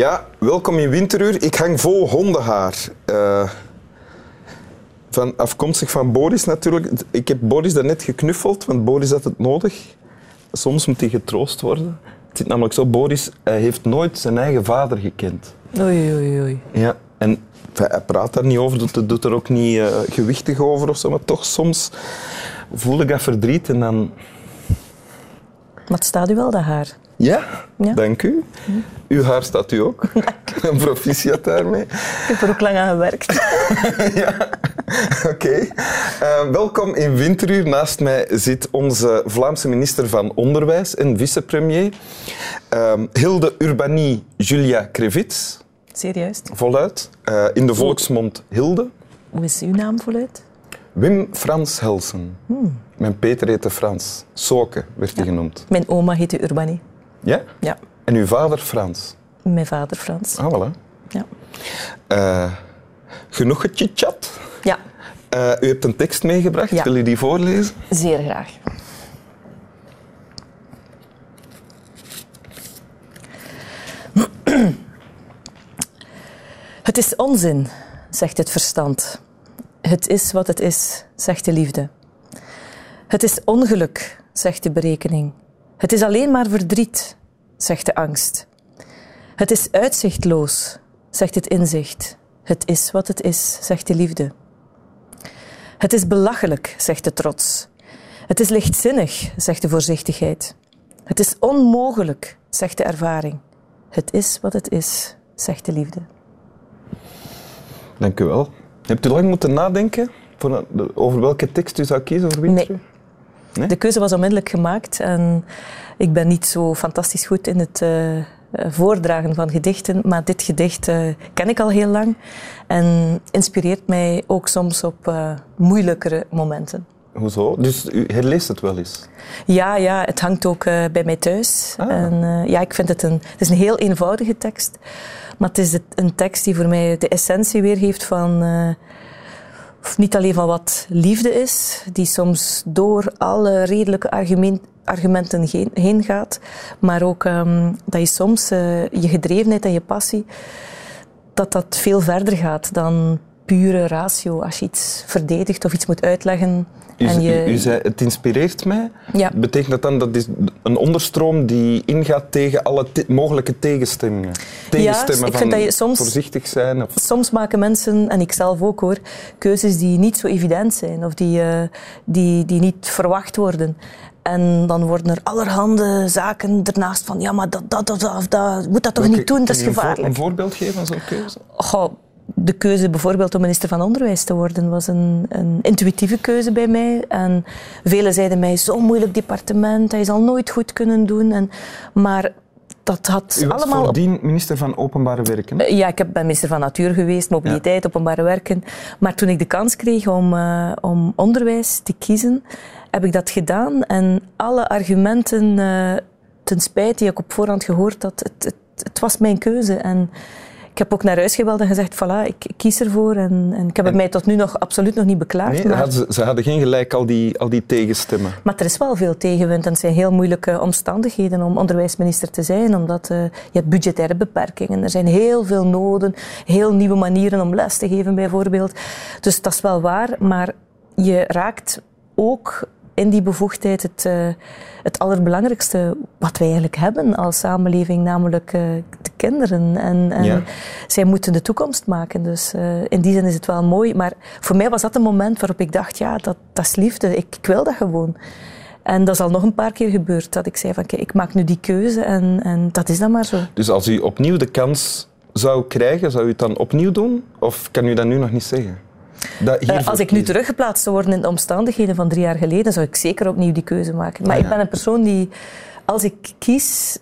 Ja, welkom in Winteruur. Ik hang vol hondenhaar. Uh, van, afkomstig van Boris natuurlijk. Ik heb Boris daarnet geknuffeld, want Boris had het nodig. Soms moet hij getroost worden. Het zit namelijk zo, Boris hij heeft nooit zijn eigen vader gekend. Oei, oei, oei. Ja, en hij praat daar niet over, doet, doet er ook niet uh, gewichtig over of zo, maar toch soms voel ik dat verdriet en dan... Maar het staat u wel, dat haar. Ja, ja. dank u. Uw haar staat u ook. Een Proficiat daarmee. Ik heb er ook lang aan gewerkt. ja, oké. Uh, welkom in Winteruur. Naast mij zit onze Vlaamse minister van Onderwijs en vicepremier. Uh, Hilde Urbanie Julia Krevits. Serieus? Voluit. Uh, in de volksmond Hilde. Hoe is uw naam voluit? Wim Frans Helsen. Hmm. Mijn Peter heette Frans. Soke werd hij genoemd. Mijn oma heette Urbanie. Ja? Ja. En uw vader Frans? Mijn vader Frans. Ah, voilà. Ja. Uh, genoeg gechitchat? Ja. Uh, u hebt een tekst meegebracht. Ja. Wil u die voorlezen? Zeer graag. Het is onzin, zegt het verstand. Het is wat het is, zegt de liefde. Het is ongeluk, zegt de berekening. Het is alleen maar verdriet, zegt de angst. Het is uitzichtloos, zegt het inzicht. Het is wat het is, zegt de liefde. Het is belachelijk, zegt de trots. Het is lichtzinnig, zegt de voorzichtigheid. Het is onmogelijk, zegt de ervaring. Het is wat het is, zegt de liefde. Dank u wel. Hebt u lang moeten nadenken over welke tekst u zou kiezen voor Winter? Nee. Nee. De keuze was onmiddellijk gemaakt en ik ben niet zo fantastisch goed in het uh, voordragen van gedichten, maar dit gedicht uh, ken ik al heel lang en inspireert mij ook soms op uh, moeilijkere momenten. Hoezo? Dus u herleest het wel eens? Ja, ja het hangt ook bij mij thuis. Ah. En, ja, ik vind het een, het is een heel eenvoudige tekst. Maar het is een tekst die voor mij de essentie weergeeft van. Uh, niet alleen van wat liefde is, die soms door alle redelijke argument, argumenten heen, gaat, maar ook um, dat je soms uh, je gedrevenheid en je passie, dat dat veel verder gaat dan pure ratio. Als je iets verdedigt of iets moet uitleggen. U, en je... u, u zei, het inspireert mij. Ja. Betekent dat dan dat is een onderstroom die ingaat tegen alle te mogelijke tegenstemmingen? Tegenstemmen ja, ik van vind dat je soms, voorzichtig zijn? Of... Soms maken mensen, en ik zelf ook hoor, keuzes die niet zo evident zijn of die, uh, die, die niet verwacht worden. En dan worden er allerhande zaken ernaast van, ja, maar dat, dat, dat, dat, dat moet dat toch Welke, niet doen, dat is een gevaarlijk. Een voorbeeld geven van zo'n keuze? Goh, de keuze bijvoorbeeld om minister van Onderwijs te worden was een, een intuïtieve keuze bij mij. En velen zeiden mij, zo'n moeilijk departement, dat je zal nooit goed kunnen doen. En, maar dat had U was allemaal... voordien minister van Openbare Werken? Hè? Ja, ik ben minister van Natuur geweest, mobiliteit, ja. openbare werken. Maar toen ik de kans kreeg om, uh, om onderwijs te kiezen, heb ik dat gedaan. En alle argumenten, uh, ten spijt die ik op voorhand gehoord had, het, het, het was mijn keuze. En ik heb ook naar huis gebeld en gezegd, voilà, ik, ik kies ervoor. En, en ik heb het mij tot nu nog absoluut nog niet beklaagd. Nee, maar... ze, ze, hadden geen gelijk, al die, al die tegenstemmen. Maar er is wel veel tegenwind en het zijn heel moeilijke omstandigheden om onderwijsminister te zijn, omdat uh, je hebt budgettaire beperkingen. Er zijn heel veel noden, heel nieuwe manieren om les te geven bijvoorbeeld. Dus dat is wel waar, maar je raakt ook in die bevoegdheid het, uh, het allerbelangrijkste wat wij eigenlijk hebben als samenleving, namelijk uh, de kinderen. En, en ja. zij moeten de toekomst maken. Dus uh, in die zin is het wel mooi. Maar voor mij was dat een moment waarop ik dacht, ja, dat, dat is liefde. Ik, ik wil dat gewoon. En dat is al nog een paar keer gebeurd, dat ik zei van, kijk, ik maak nu die keuze en, en dat is dan maar zo. Dus als u opnieuw de kans zou krijgen, zou u het dan opnieuw doen? Of kan u dat nu nog niet zeggen? Uh, als ik nu teruggeplaatst zou worden in de omstandigheden van drie jaar geleden, zou ik zeker opnieuw die keuze maken. Maar ah, ja. ik ben een persoon die, als ik kies,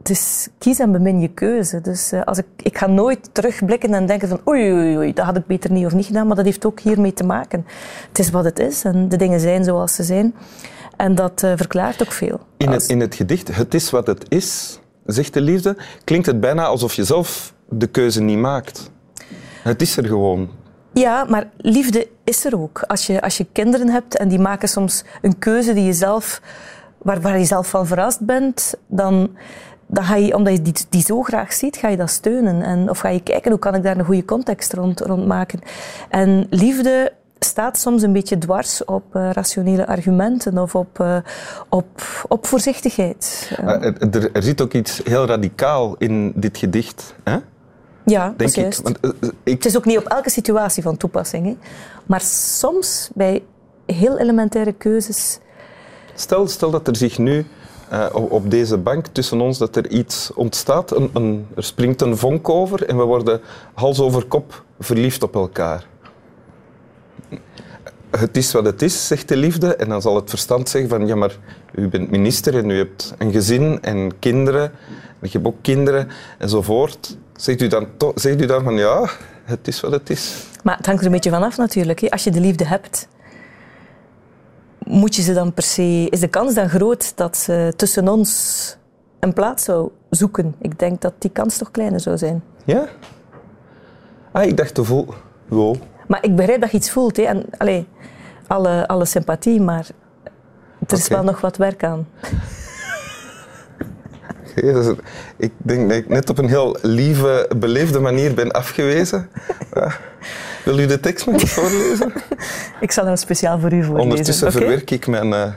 het is kies en bemin je keuze. Dus uh, als ik, ik ga nooit terugblikken en denken van oei, oei, oei, dat had ik beter niet of niet gedaan, maar dat heeft ook hiermee te maken. Het is wat het is en de dingen zijn zoals ze zijn. En dat uh, verklaart ook veel. In het, in het gedicht Het is wat het is, zegt de liefde, klinkt het bijna alsof je zelf de keuze niet maakt. Het is er gewoon. Ja, maar liefde is er ook. Als je, als je kinderen hebt en die maken soms een keuze die je zelf, waar, waar je zelf van verrast bent, dan dan ga je, omdat je die, die zo graag ziet, ga je dat steunen. En, of ga je kijken, hoe kan ik daar een goede context rond, rond maken. En liefde staat soms een beetje dwars op uh, rationele argumenten of op, uh, op, op voorzichtigheid. Uh, er, er, zit ook iets heel radicaal in dit gedicht. Hè? Ja, Denk. Want, ik... Het is ook niet op elke situatie van toepassing. Hè? Maar soms bij heel elementaire keuzes. Stel, stel dat er zich nu op deze bank tussen ons dat er iets ontstaat. Een, een, er springt een vonk over en we worden hals over kop verliefd op elkaar het is wat het is, zegt de liefde. En dan zal het verstand zeggen van, ja, maar u bent minister en u hebt een gezin en kinderen. En je hebt ook kinderen enzovoort. Zegt u dan, zegt u dan van, ja, het is wat het is. Maar het hangt er een beetje vanaf natuurlijk. Als je de liefde hebt, moet je ze dan per se... Is de kans dan groot dat ze tussen ons een plaats zou zoeken? Ik denk dat die kans toch kleiner zou zijn. Ja? Ah, ik dacht te vol... Wow. Maar ik begrijp dat je iets voelt. Hè. En, allez, alle, alle sympathie, maar er is wel nog wat werk aan. Jezus, ik denk dat ik net op een heel lieve, beleefde manier ben afgewezen. wil u de tekst nog voorlezen? ik zal hem speciaal voor u voorlezen. Ondertussen verwerk ik mijn... Uh,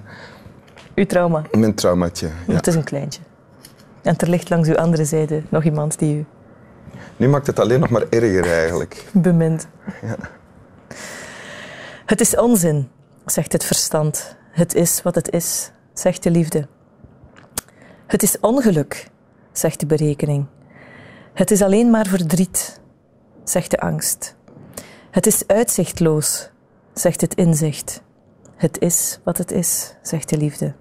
uw trauma? Mijn traumatje, ja. Het is een kleintje. En er ligt langs uw andere zijde nog iemand die u... Nu maakt het alleen nog maar erger eigenlijk. Bemind. Ja. Het is onzin, zegt het verstand. Het is wat het is, zegt de liefde. Het is ongeluk, zegt de berekening. Het is alleen maar verdriet, zegt de angst. Het is uitzichtloos, zegt het inzicht. Het is wat het is, zegt de liefde.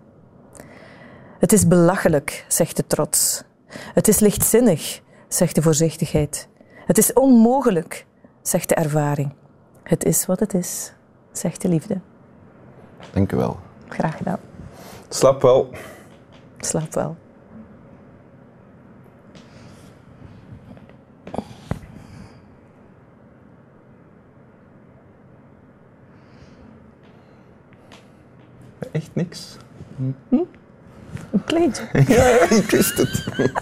Het is belachelijk, zegt de trots. Het is lichtzinnig, zegt de voorzichtigheid. Het is onmogelijk, zegt de ervaring. Het is wat het is, zegt de liefde. Dank u wel. Graag gedaan. Slaap wel. Slaap wel. Niks? Hm? Een kleedje. ja, ik wist het.